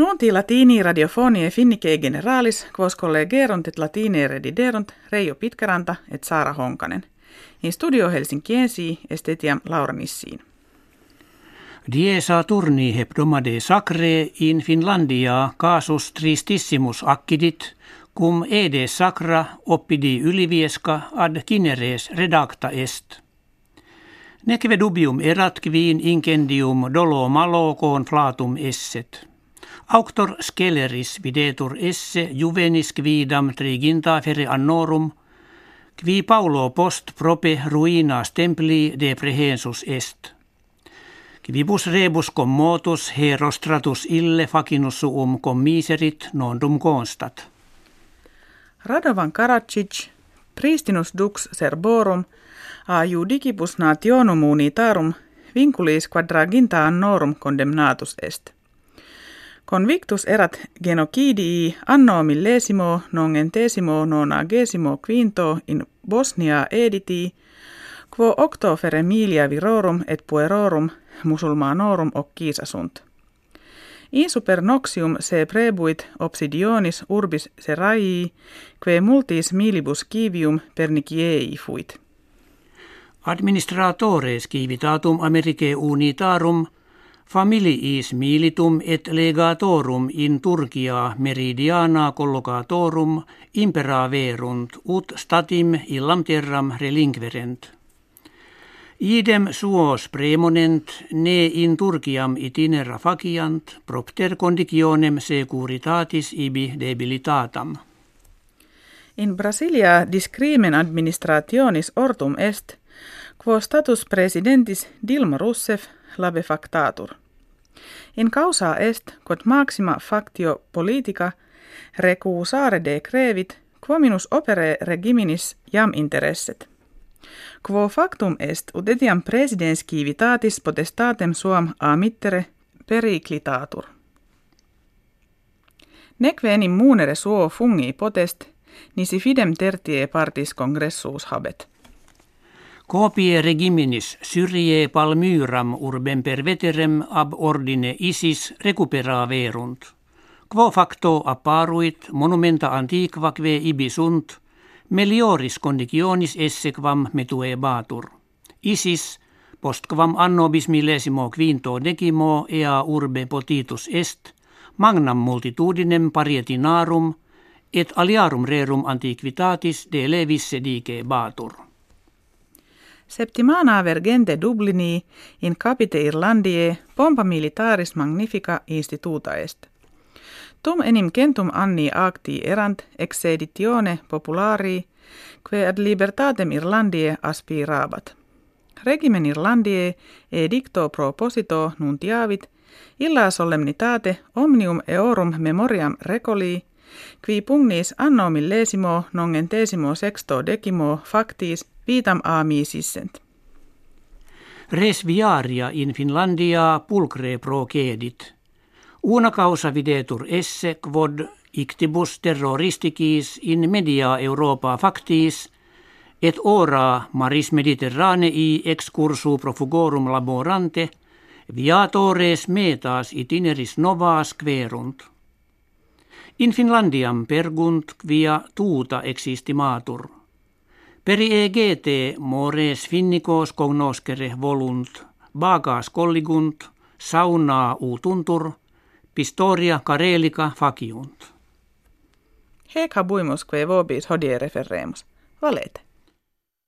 Nunti latini radiofonie finnike generalis, quos collegerunt et latine rediderunt Reijo Pitkäranta et Saara Honkanen. In studio Helsinkiensi estetiam Laura Nissiin. Die Saturni hebdomade sacre in Finlandia casus tristissimus accidit, cum ede sacra oppidi ylivieska ad kineres redacta est. Nekve dubium erat quin incendium dolo malo flatum esset. Auctor sceleris videtur esse juvenis quidam triginta fere annorum, qui Paulo post prope ruinas templi de prehensus est. Quibus rebus commotus herostratus ille facinus suum commiserit nondum constat. Radovan Karadzic, pristinus dux serborum, a judicibus nationum unitarum, vinculis quadraginta annorum condemnatus est. Convictus erat genocidii anno millesimo nongentesimo nonagesimo quinto in Bosnia editi, quo octo feremilia virorum et puerorum musulmanorum occisasunt. In super noxium se prebuit obsidionis urbis serraii, que multis milibus kivium perniciei fuit. Administratores civitatum Americae unitarum – Familiis militum et legatorum in Turkia meridiana collocatorum impera verunt ut statim illam terram relinquerent. Idem suos premonent ne in Turkiam itinera faciant propter conditionem securitatis ibi debilitatam. In Brasilia discrimen administrationis ortum est, quo status presidentis Dilma Rousseff labe factatur. In causa est, quod maxima factio politica recusare de crevit, quo minus opere regiminis jam interesset. Quo factum est, ut etiam presidens civitatis potestatem suam a mittere periclitatur. Neque enim munere suo fungi potest, nisi fidem tertie partis congressus habet. Copie regiminis Syrie palmyram urbem per veterem ab ordine isis recupera verunt. Quo facto apparuit monumenta antiqua que ibi sunt, melioris conditionis esse quam metuebatur. Isis, post quam anno bis millesimo quinto decimo ea urbe potitus est, magnam multitudinem parietinarum, et aliarum rerum antiquitatis de levis sedike batur. Septimana vergente Dublini in capite Irlandie pompa militaris magnifica instituta est. Tum enim centum anni acti erant ex editione populari, que ad libertatem Irlandie aspirabat. Regimen Irlandie edicto proposito nuntiavit, illa solemnitate omnium eorum memoriam recoli, qui pugnis anno millesimo nongentesimo sexto decimo factis vitam aamisissent. Res viaria in Finlandia pulcre procedit. Una causa videtur esse quod ictibus terroristicis in media Europa factis et ora maris mediterranei excursu profugorum laborante viatores metas itineris novas querunt. In Finlandiam pergunt quia tuuta existimatur – Peri EGT mores finnikos cognoscere volunt, bagas colligunt, saunaa uutuntur, pistoria karelika faciunt. Hec habuimus quae vobis hodie referremus. Valete.